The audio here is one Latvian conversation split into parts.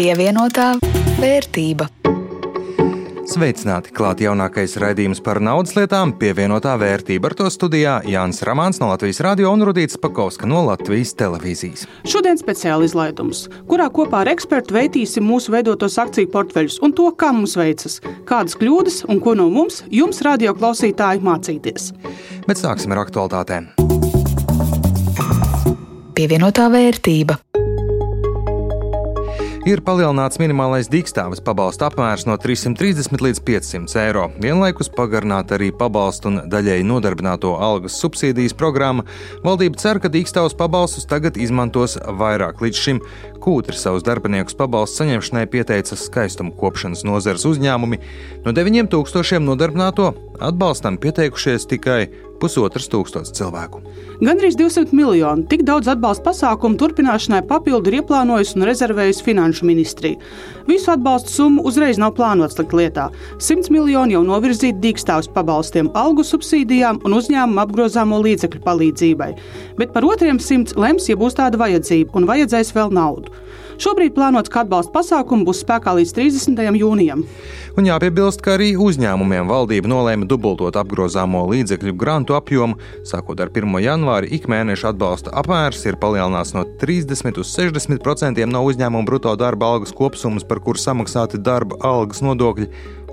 Pievienotā vērtība. Sveicināti! Klāt jaunākais raidījums par naudas lietām, pievienotā vērtība. Ar to studijā Jānis Ramāns no Latvijas radio un Rudīts Pakauska no Latvijas televīzijas. Šodien speciāla izlaidums, kurā kopā ar ekspertu veitīsim mūsu veidotos akciju portfeļus un to, kā mums veicas, kādas kļūdas un ko no mums, jums, radio klausītāji, mācīties. Bet sāksim ar aktualitātēm. Pievienotā vērtība. Ir palielināts minimālais dīkstāves pabalsta apmērs no 330 līdz 500 eiro. Vienlaikus pagarināta arī pabalstu un daļēji nodarbināto algas subsīdijas programma. Valdība cer, ka dīkstāves pabalstus tagad izmantos vairāk. Līdz šim kūtri savus darbiniekus pabalstu saņemšanai pieteica skaistuma kopšanas nozares uzņēmumi. No 9000 nodarbināto atbalstam pieteikušies tikai pusotras tūkstošas cilvēku. Gandrīz 200 miljonu tik daudz atbalsta pasākumu turpināšanai papildu ir ieplānojusi un rezervējusi Finanšu ministrija. Visu atbalstu summu uzreiz nav plānots likt lietā. 100 miljoni jau novirzīti dīkstāvus pabalstiem, algu subsīdijām un uzņēmumu apgrozāmo līdzekļu palīdzībai. Bet par otriem simts lems, ja būs tāda vajadzība un vajadzēs vēl naudu. Šobrīd plānots, ka atbalsta pasākumi būs spēkā līdz 30. jūnijam. Un jāpiebilst, ka arī uzņēmumiem valdība nolēma dubultot apgrozāmo līdzekļu grantu apjomu. Sākot ar 1. janvāri, ik mēneša atbalsta apmērs ir palielināts no 30 uz 60% no uzņēmuma bruto darba algas kopsummas, par kuru samaksāti darba algas nodokļi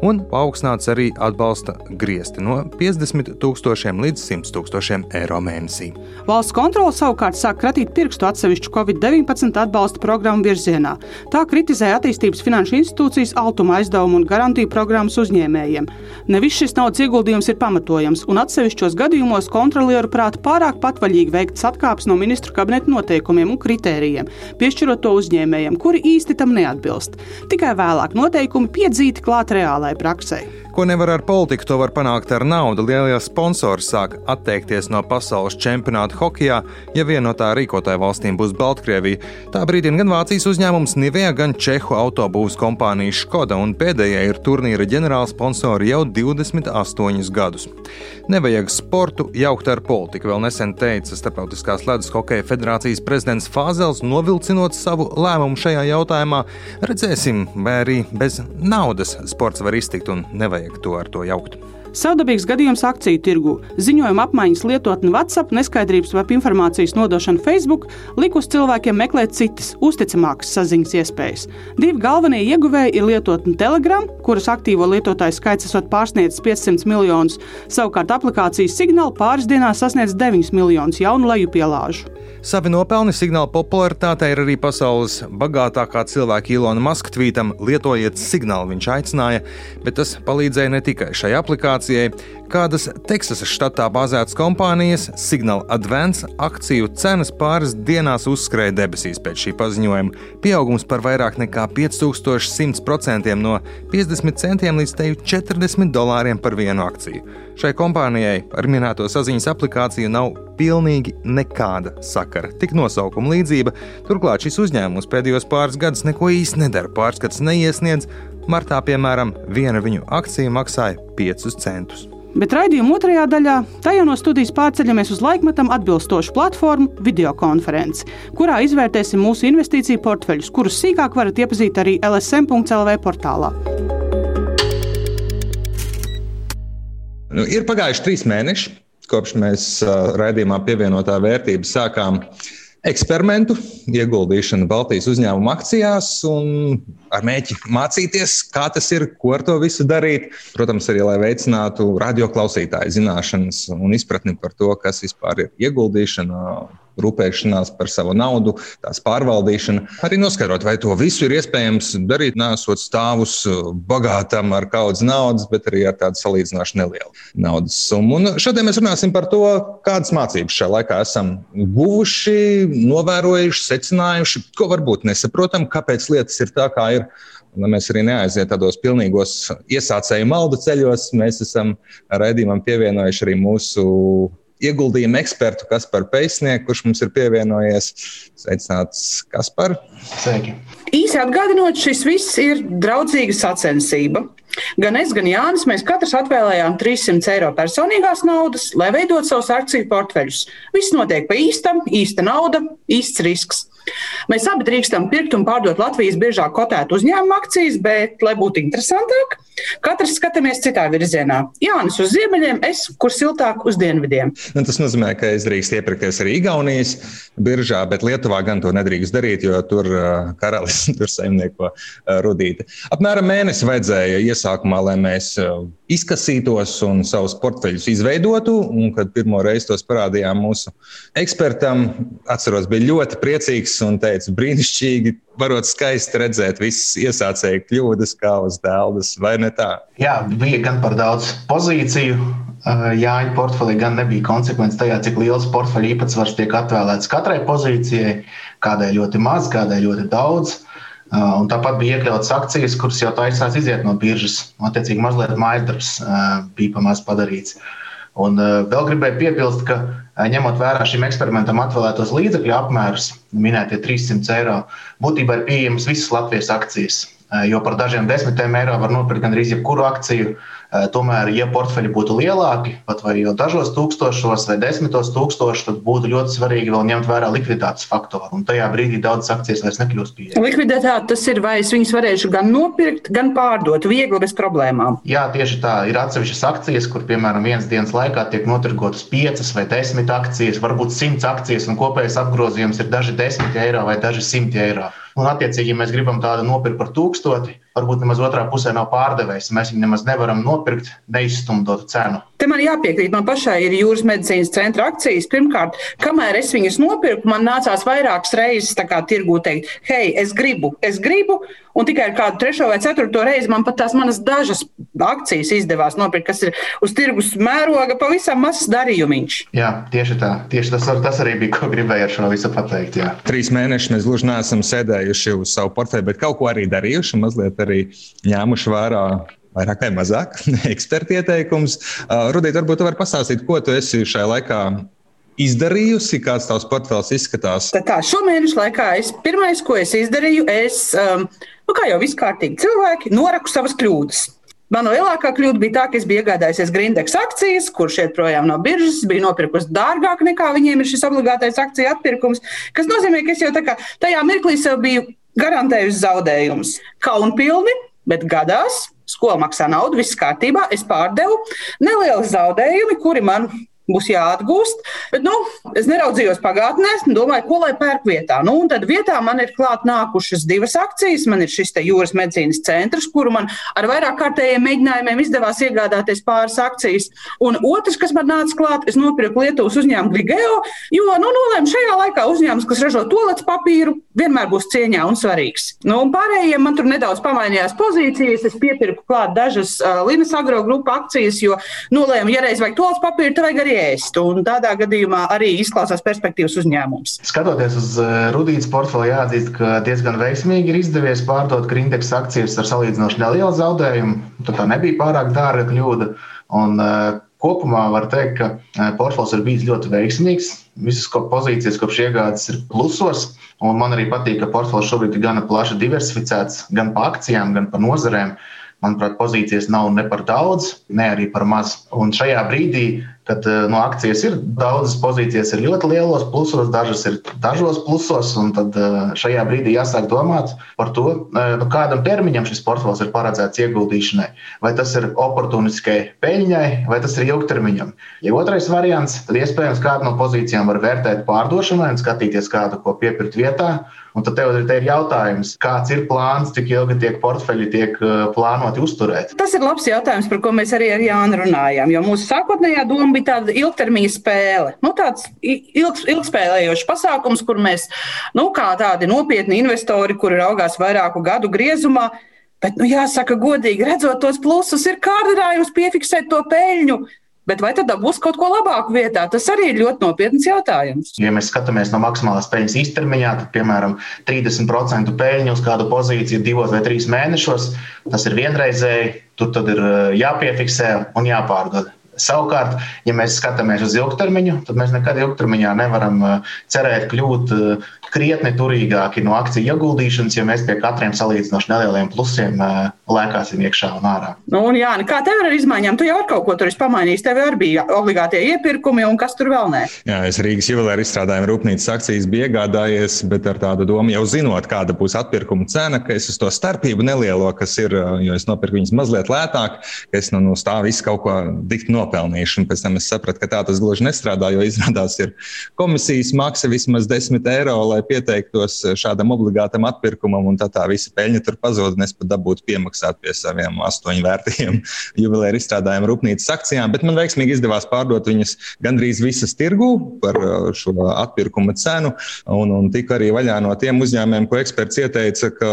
un paaugstināts arī atbalsta griezti no 50 tūkstošiem līdz 100 tūkstošiem eiro mēnesī. Valsts kontrole savukārt sāk kratīt pirkstu atsevišķu Covid-19 atbalsta programmu virzienā. Tā kritizē attīstības finanšu institūcijas altuma aizdevumu un garantiju programmas uzņēmējiem. Ne viss šis naudas ieguldījums ir pamatojams, un atsevišķos gadījumos kontrolieru prāta pārāk patvaļīgi veikts atkāpes no ministru kabineta noteikumiem un kritērijiem, piešķirot to uzņēmējiem, kuri īsti tam neatbilst. Tikai vēlāk noteikumi piedzīti klāt reālai reālajai praksei. Ko nevar ar politiku, to var panākt ar naudu. Lielie sponsori sāk atteikties no pasaules čempionāta hokeja, ja viena no tā rīkotāju valstīm būs Baltkrievija. Tā brīdina gan Vācijas uzņēmums Nivea, gan Čehu autobūvas kompānija Škoda, un pēdējā ir turnīra ģenerāla sponsori jau 28 gadus. Nevajag sportu jaukt ar politiku, vēl nesen teica Startautiskās ledus hokeja federācijas prezidents Fāzels, novilcinot savu lēmumu šajā jautājumā. Redzēsim, vai arī bez naudas sports var iztikt un nevajag nevajag to ar to jaukt. Savdabīgs gadījums akciju tirgu, ziņojuma apmaiņas lietotne WhatsApp, neskaidrības vai informācijas nodošana Facebook likus cilvēkiem meklēt citas, uzticamākas saziņas iespējas. Divi galvenie ieguvēji ir lietotne Telegram, kuras aktīvo lietotāju skaits esot pārsniedzis 500 miljonus, savukārt aplikācijas signāli pāris dienās sasniedz 9 miljonus jaunu lejupielāžu. Savi nopelni signāla popularitātei ir arī pasaules bagātākā cilvēka Ilona Maska tvītam lietojiet signālu, viņš aicināja, bet tas palīdzēja ne tikai šai aplikācijai. Kādas Teksasas štatā bāzētas kompānijas Signal Advance akciju cenas pāris dienās uzskrēja debesīs pēc šī paziņojuma. Pieaugums par vairāk nekā 5100% no 50 centiem līdz 40 dolāriem par vienu akciju. Šai kompānijai ar minēto saziņas aplikāciju nav pilnīgi nekāda sakara. Tik nosaukuma līdzība. Turklāt šis uzņēmums pēdējos pāris gadus neko īsti nedara. Pārskats neiesniedz. Martā, piemēram, viena viņu akcija maksāja 5 centus. Bet raidījuma otrajā daļā tajā no studijas pārceļamies uz laikmetam atbilstošu platformu videokonferenci, kurā izvērtēsim mūsu investīciju portfeļus, kurus sīkāk varat iepazīt arī LSM.CLV portālā. Nu, ir pagājuši trīs mēneši, kopš mēs uh, raidījumā pievienotā vērtība sākām eksperimentu, ieguldīšanu Baltijas uzņēmuma akcijās un ar mēķi mācīties, kā tas ir, ko ar to visu darīt. Protams, arī lai veicinātu radioklausītāju zināšanas un izpratni par to, kas vispār ir ieguldīšana rūpēšanās par savu naudu, tās pārvaldīšana. Arī noskaidrot, vai to visu ir iespējams darīt, nesot stāvus bagātam ar kaudz naudas, bet arī ar tādu salīdzinoši nelielu naudas summu. Un šodien mēs runāsim par to, kādas mācības šajā laikā esam guvuši, novērojuši, secinājuši, ko varbūt nesaprotam, kāpēc lietas ir tā, kā ir lai mēs arī neaizietu tādos pilnīgos iesācēju maldu ceļos, mēs esam raidījumam pievienojuši arī mūsu ieguldījumu ekspertu Kasparu Peisnieku, kurš mums ir pievienojies. Sveicināts, Kaspar! Sveiki! Īsi atgādinot, šis viss ir draudzīga sacensība. Gan es, gan Jānis, mēs katrs atvēlējām 300 eiro personīgās naudas, lai veidotu savus akciju portfeļus. Viss notiek pa īstam, īsta nauda, īsts risks. Mēs abi drīkstam pirkt un pārdot Latvijas biežāk kotētu uzņēmumu akcijas, bet, lai būtu interesantāk, katrs skatāmies citā virzienā. Jānis uz ziemeļiem, es kur siltāk uz dienvidiem. Nu, tas nozīmē, ka es drīkstu iepirkties arī Igaunijas biržā, bet Lietuvā gan to nedrīkst darīt, jo tur karalis tur saimnieko rudīti. Apmēram mēnesi vajadzēja iesākumā, lai mēs izkasītos un savus portfeļus izveidotu. Un, kad pirmo reizi tos parādījām mūsu ekspertam, atceros, bija ļoti priecīgs un teica, brīnišķīgi, varot skaisti redzēt visas iesācēju kļūdas, kā uz dēldas, vai ne tā? Jā, bija gan par daudz pozīciju. Jāņa portfelī gan nebija konsekvence tajā, cik liels portfeļu īpatsvars tiek atvēlēts katrai pozīcijai, kādai ļoti maz, kādai ļoti daudz. Uh, un tāpat bija iekļautas akcijas, kuras jau taisās iziet no biržas. Attiecīgi, mazliet mājas darbs uh, bija pamazs padarīts. Un uh, vēl gribēju piebilst, ka ņemot vērā šim eksperimentam atvēlētos līdzekļu apmērus, minētie 300 eiro, būtībā ir pieejamas visas Latvijas akcijas. Jo par dažiem desmitiem eiro var nopirkt gandrīz jebkuru akciju, uh, Eh, tomēr, ja portfeļi būtu lielāki, pat vai jau dažos tūkstošos vai desmitos tūkstošos, tad būtu ļoti svarīgi vēl ņemt vērā likviditātes faktoru. Un tajā brīdī daudzas akcijas vairs nekļūst pieejamas. Likviditāte tas ir, vai es viņus varēšu gan nopirkt, gan pārdot viegli bez problēmām. Jā, tieši tā. Ir atsevišķas akcijas, kur, piemēram, vienas dienas laikā tiek notirgotas piecas vai desmit akcijas, varbūt simts akcijas, un kopējais apgrozījums ir daži desmit eiro vai daži simti eiro. Un, attiecīgi, ja mēs gribam tādu nopirkt par tūkstoti, varbūt nemaz otrā pusē nav pārdevējs. Mēs viņu nemaz nevaram nopirkt neizstumdotu cenu. Te man jāpiekrīt, man pašai ir jūras medicīnas centra akcijas. Pirmkārt, kamēr es viņas nopirku, man nācās vairākas reizes tirgū teikt, hei, es gribu, es gribu, un tikai kādu trešo vai ceturto reizi man pat tās manas dažas akcijas izdevās nopirkt, kas ir uz tirgus mēroga pavisam mazs darījumiņš. Jā, tieši tā. Tieši tas, tas arī bija, ko gribēju ar šo visu pateikt. Jā. Trīs mēnešus mēs gluži neesam sēdējuši uz savu portfeli, bet kaut ko arī darījuši, mazliet arī ņēmuši vērā vairāk vai mazāk eksperta ieteikums. Uh, Rudīt, varbūt tu vari pastāstīt, ko tu esi šajā laikā izdarījusi, kāds tavs portfels izskatās? Tā, tā šomēnešu laikā es pirmais, ko es izdarīju, es, um, nu, kā jau viskārtīgi cilvēki, noraku savas kļūdas. Mana lielākā kļūda bija tā, ka es biju iegādājusies Grindex akcijas, kurš iet projām no biržas, biju nopirkusi dārgāk nekā viņiem ir šis obligātais akciju atpirkums, kas nozīmē, ka es jau kā, tajā mirklī sev biju garantējusi zaudējumus. Kaunpilni, bet gadās, skola maksā naudu, viss kārtībā, es pārdevu nelieli zaudējumi, kuri man būs jāatgūst. Bet, nu, es neraudzījos pagātnē, domāju, ko lai pērk vietā. Nu, tad vietā man ir klāt nākušas divas akcijas. Man ir šis jūras medicīnas centrs, kuru man ar vairāk kārtējiem mēģinājumiem izdevās iegādāties pāris akcijas. Un otrs, kas man nāca klāt, es nopirku Lietuvas uzņēmumu Grigeo, jo nu, nolēmu šajā laikā uzņēmums, kas ražo tolets papīru, vienmēr būs cieņā un svarīgs. Nu, un pārējiem man tur nedaudz pamainījās pozīcijas. Es piepirku klāt dažas uh, Linas agro grupu akcijas, jo nolēmu, ja reiz vajag tolets papīru, tad vajag arī ēst. Un tādā gadījumā arī izklausās perspektīvas uzņēmums. Skatoties uz uh, Rudītas portfeli, jāatzīst, ka diezgan veiksmīgi ir izdevies pārdot Grindex akcijas ar salīdzinoši nelielu zaudējumu. Tā nebija pārāk dārga kļūda. Un, uh, Kopumā var teikt, ka portfels ir bijis ļoti veiksmīgs. Visas pozīcijas kopš iegādes ir plusos. Un man arī patīk, ka portfels šobrīd ir gana plaši diversificēts gan pa akcijām, gan pa nozarēm. Manuprāt, pozīcijas nav ne par daudz, ne arī par maz. Un šajā brīdī kad eh, no akcijas ir daudzas pozīcijas, ir ļoti lielos plusos, dažas ir dažos plusos. Tad eh, šajā brīdī jāsāk domāt par to, eh, nu, kādam termiņam šis portfels ir paredzēts ieguldīšanai. Vai tas ir oportunistiskai peļņai, vai tas ir ilgtermiņam. Ja otrais variants, tad iespējams kādu no pozīcijām var vērtēt pārdošanai un skatīties kādu, ko piepirkt vietā. Un tad tev ir jautājums, kāds ir plāns, cik ilgi tiek portfeļi tiek plānoti uzturēt? Tas ir labs jautājums, par ko mēs arī ar Jānu runājām. Jo mūsu sākotnējā doma bija tāda ilgtermiņa spēle. Nu, tāds ilgs, ilgspēlējošs pasākums, kur mēs, nu, kā tādi nopietni investori, kuri raugās vairāku gadu griezumā, bet, nu, jāsaka, godīgi redzot tos plusus, ir kārdinājums piefiksēt to peļņu. Bet vai tad būs kaut ko labāku vietā? Tas arī ir ļoti nopietns jautājums. Ja mēs skatāmies no maksimālās peļņas īstermiņā, tad, piemēram, 30% peļņu uz kādu pozīciju divos vai trīs mēnešos, tas ir vienreizēji, tur tad ir jāpiefiksē un jāpārdod. Savukārt, ja mēs skatāmies uz ilgtermiņu, tad mēs nekad ilgtermiņā nevaram uh, cerēt kļūt uh, krietni turīgāki no akciju ieguldīšanas, ja mēs pie katriem salīdzinoši nelieliem plusiem lēkāsim iekšā un ārā. Nu, un jā, kā tev ar izmaiņām? Tu jau ar kaut ko tur esi pamainījis. Tev arī bija obligātie iepirkumi, un kas tur vēl nē? Jā, es Rīgas juvelēra izstrādājuma rūpnīcas akcijas biju iegādājies, bet ar tādu domu jau zinot, kāda būs atpirkuma cena, ka es uz to starpību nelielo, kas ir, jo es nopirku viņas mazliet lētāk, ka es nu, no tā visu kaut ko dikti nopelnīšu. Un pēc tam es sapratu, ka tā tas gluži nestrādā, jo izrādās ir komisijas maksa vismaz 10 eiro, lai pieteiktos šādam obligātam atpirkumam, un tā, tā visa peļņa tur pazūd, un es pat dabūtu piemaksāt pie saviem astoņu vērtiem juvelēra izstrādājuma rūpnīcas akcijām. Bet man veiksmīgi izdevās pārdot viņas gandrīz visas tirgu par uh, šo atpirkuma cenu, un, un tika arī vaļā no tiem uzņēmumiem, ko eksperts ieteica, ka,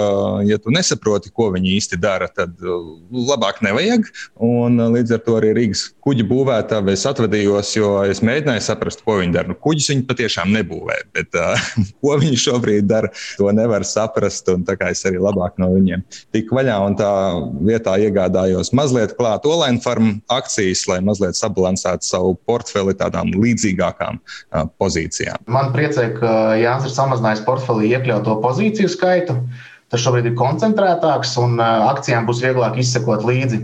ja tu nesaproti, ko viņi īsti dara, tad uh, labāk nevajag. Un, līdz ar to arī Rīgas kuģu būvētāji es atvadījos, jo es mēģināju saprast, ko viņi dara. Nu, kuģus viņi patiešām nebūvē, bet uh, ko viņi šobrīd dara, to nevar saprast. Tā kā es arī labāk no viņiem tiku vaļā un tā vietā iegādājos mazliet klāt online farmu akcijas, lai mazliet sabalansētu savu portfeli tādām līdzīgākām uh, pozīcijām. Man priecē, ka Jānis ir samazinājis portfelī iekļauto pozīciju skaitu. Tas šobrīd ir koncentrētāks un uh, akcijām būs vieglāk izsekot līdzi.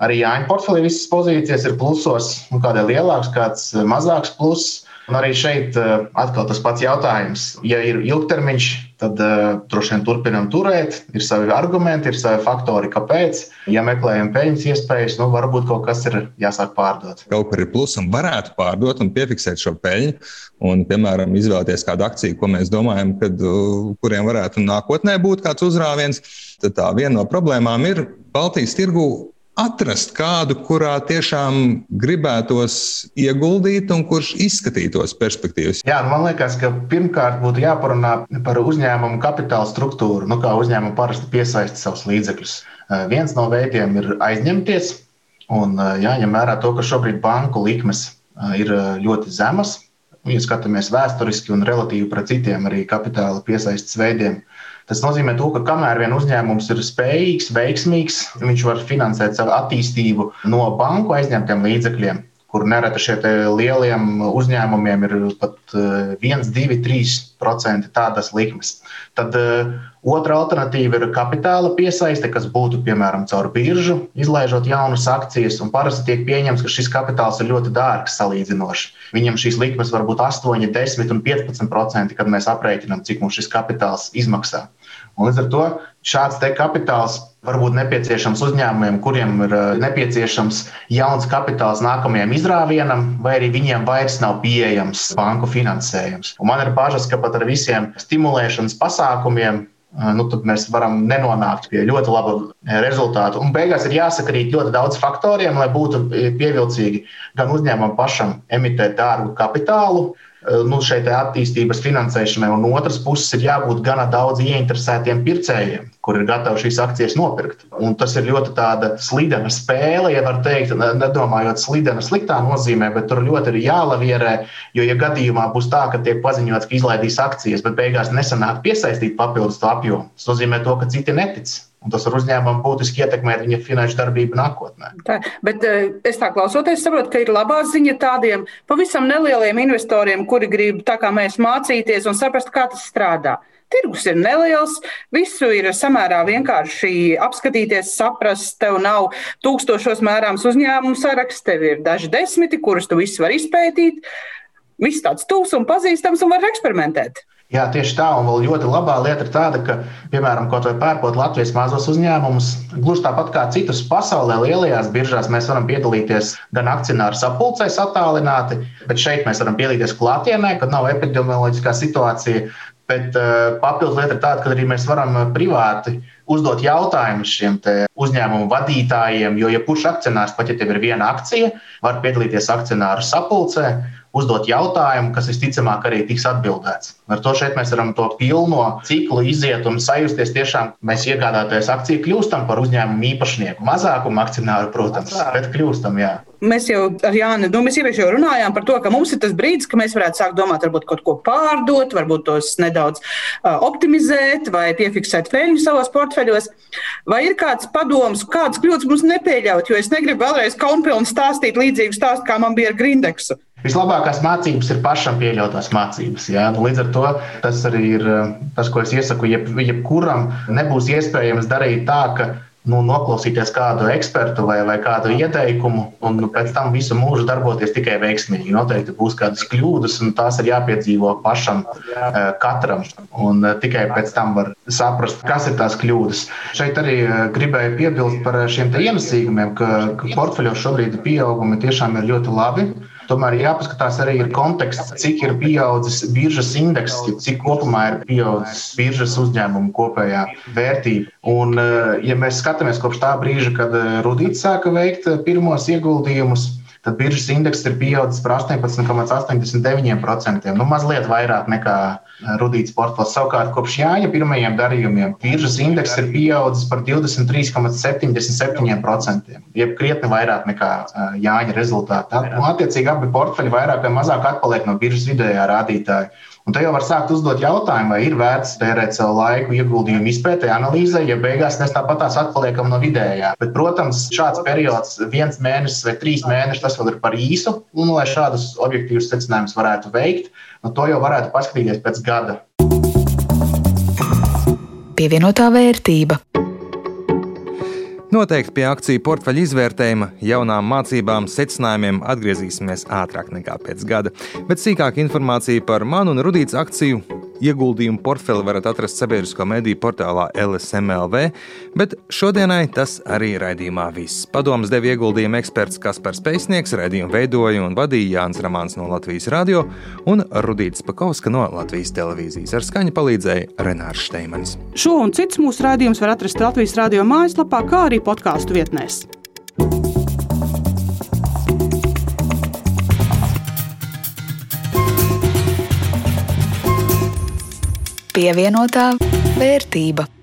Arī Jāņa portfelī visas pozīcijas ir plusos, nu, kādai lielāks, kāds mazāks pluss. Un arī šeit uh, atkal tas pats jautājums. Ja ir ilgtermiņš, tad uh, droši vien turpinām turēt. Ir savi argumenti, ir savi faktori, kāpēc. Ja meklējam peļņas iespējas, nu varbūt kaut kas ir jāsāk pārdot. Kaut kur ir plus un varētu pārdot un piefiksēt šo peļņu. Un, piemēram, izvēlēties kādu akciju, ko mēs domājam, kad, kuriem varētu nākotnē būt kāds uzrāviens. Tad tā viena no problēmām ir Baltijas tirgu atrast kādu, kurā tiešām gribētos ieguldīt un kurš izskatītos perspektīvas? Jā, nu man liekas, ka pirmkārt būtu jāparunā par uzņēmumu kapitāla struktūru, nu, kā uzņēmumu parasti piesaista savus līdzekļus. Eh, viens no veidiem ir aizņemties, un eh, jāņem vērā to, ka šobrīd banku likmes eh, ir ļoti zemas. Ja skatāmies vēsturiski un relatīvi pret citiem arī kapitāla piesaistes veidiem, Tas nozīmē, to, ka kamēr vien uzņēmums ir spējīgs, veiksmīgs, viņš var finansēt savu attīstību no banku aizņemtiem līdzekļiem, kur nereti šie lieliem uzņēmumiem ir pat 1, 2, 3% tādas likmes. Tad uh, otra alternatīva ir kapitāla piesaiste, kas būtu piemēram caur biržu, izlaižot jaunas akcijas. Parasti tiek pieņemts, ka šis kapitāls ir ļoti dārgs salīdzinoši. Viņam šīs likmes var būt 8, 10 un 15%, kad mēs aprēķinām, cik mums šis kapitāls izmaksā. Līdz ar to šāds kapitāls var būt nepieciešams uzņēmumiem, kuriem ir eh, nepieciešams jauns kapitāls nākamajam izrāvienam, vai arī viņiem vairs nav pieejams banku finansējums. Un man ir bažas, ka pat ar visiem stimulēšanas pasākumiem eh, nu, mēs varam nenonākt pie ļoti laba eh, rezultāta. Un beigās ir jāsakrīt ļoti daudz faktoriem, lai būtu pievilcīgi gan uzņēmumam pašam emitēt dārgu kapitālu, nu, šeit attīstības finansēšanai, un otrs puses ir jābūt gana daudz ieinteresētiem pircējiem, kur ir gatavi šīs akcijas nopirkt. Un tas ir ļoti slidena spēle, ja var teikt, nedomājot slidena sliktā nozīmē, bet tur ļoti ir jālavierē, jo, ja gadījumā būs tā, ka tiek paziņots, ka izlaidīs akcijas, bet beigās nesanāk piesaistīt papildus to apjomu, tas nozīmē to, ka citi netic. Un tas var uzņēmumam būtiski ietekmēt viņa finanšu darbību nākotnē. Tā, bet eh, es tā klausoties, saprotu, ka ir labā ziņa tādiem pavisam nelieliem investoriem, kuri grib tā kā mēs mācīties un saprast, kā tas strādā. Tirgus ir neliels, visu ir samērā vienkārši apskatīties, saprast. Tev nav tūkstošos mērāms uzņēmumu saraksts, tev ir daži desmiti, kurus tu visu vari izpētīt. Viss tāds tūs un pazīstams un var eksperimentēt. Jā, tieši tā, un vēl ļoti labā lieta ir tāda, ka, piemēram, kaut vai pērkot Latvijas mazos uzņēmumus, gluži tāpat kā citus pasaulē lielajās biržās, mēs varam piedalīties gan akcionāru sapulcēs attālināti, bet šeit mēs varam piedalīties klātienē, kad nav epidemioloģiskā situācija. Bet uh, papildus lieta ir tāda, ka arī mēs varam privāti uzdot jautājumus šiem uzņēmumu vadītājiem, jo jebkurš ja akcionārs, pat ja tev ir viena akcija, var piedalīties akcionāru sapulcē uzdot jautājumu, kas visticamāk arī tiks atbildēts. Ar to šeit mēs varam to pilno ciklu iziet un sajusties tiešām, mēs iegādāties akciju kļūstam par uzņēmumu īpašnieku. Mazākumu akcionāru, protams, bet kļūstam, jā. Mēs jau ar Jānu, nu, mēs iepriekš jau runājām par to, ka mums ir tas brīdis, ka mēs varētu sākt domāt, varbūt kaut ko pārdot, varbūt tos nedaudz uh, optimizēt vai piefiksēt peļņu savos portfeļos. Vai ir kāds padoms, kādas kļūdas mums nepieļaut, jo es negribu vēlreiz kaunpilni stāstīt līdzīgu stāstu, kā man bija ar Grindeksu. Vislabākās mācības ir pašam pieļautās mācības. Jā. Nu, līdz ar to tas arī ir tas, ko es iesaku. Jeb, jebkuram nebūs iespējams darīt tā, ka nu, noklausīties kādu ekspertu vai, vai kādu ieteikumu, un nu, pēc tam visu mūžu darboties tikai veiksmīgi. Noteikti būs kādas kļūdas, un tās ir jāpiedzīvo pašam, eh, katram. Un eh, tikai pēc tam var saprast, kas ir tās kļūdas. Šeit arī eh, gribēju piebilst par šiem ienesīgumiem, ka portfeļos šobrīd pieaugumi tiešām ir ļoti labi. Tomēr jāpaskatās arī ir konteksts, cik ir pieaudzis biržas indeks, cik kopumā ir pieaudzis biržas uzņēmumu kopējā vērtība. Un, eh, ja mēs skatāmies kopš tā brīža, kad eh, Rudīts sāka veikt eh, pirmos ieguldījumus, tad biržas indeks ir pieaudzis par 18,89%. Nu, mazliet vairāk nekā eh, rudīts portfels. Savukārt, kopš Jāņa pirmajiem darījumiem, biržas indeks ir pieaudzis par 23,77%. Jeb krietni vairāk nekā eh, Jāņa rezultātā. Nu, attiecīgi, abi portfeļi vairāk vai mazāk atpaliek no biržas vidējā rādītāja. Un te jau var sākt uzdot jautājumu, vai ir vērts tērēt savu laiku ieguldījumu izpētē, analīzē, ja beigās mēs tāpatās atpaliekam no vidējā. Bet, protams, šāds periods, viens mēnesis vai trīs mēneši, tas vēl ir par īsu, un lai šādus objektīvus secinājumus varētu veikt, nu, to jau varētu paskatīties pēc gada. Pievienotā vērtība. Noteikti pie akciju portfeļa izvērtējuma, jaunām mācībām, secinājumiem atgriezīsimies ātrāk nekā pēc gada. Bet sīkāk informācija par manu un Rudītas akciju Ieguldījumu portfeli varat atrast sabiedrisko mediju portālā LSMLV, bet šodienai tas arī raidījumā viss. Padoms deva ieguldījumu eksperts Kaspars Pēcnieks, raidījumu veidoja un vadīja Jānis Ramāns no Latvijas radio un Rudīts Pakauska no Latvijas televīzijas. Ar skaņu palīdzēja Renārs Šteimanis. Šo un cits mūsu raidījums var atrast Latvijas radio mājaslapā, kā arī podkāstu vietnēs. Pievienotā vērtība.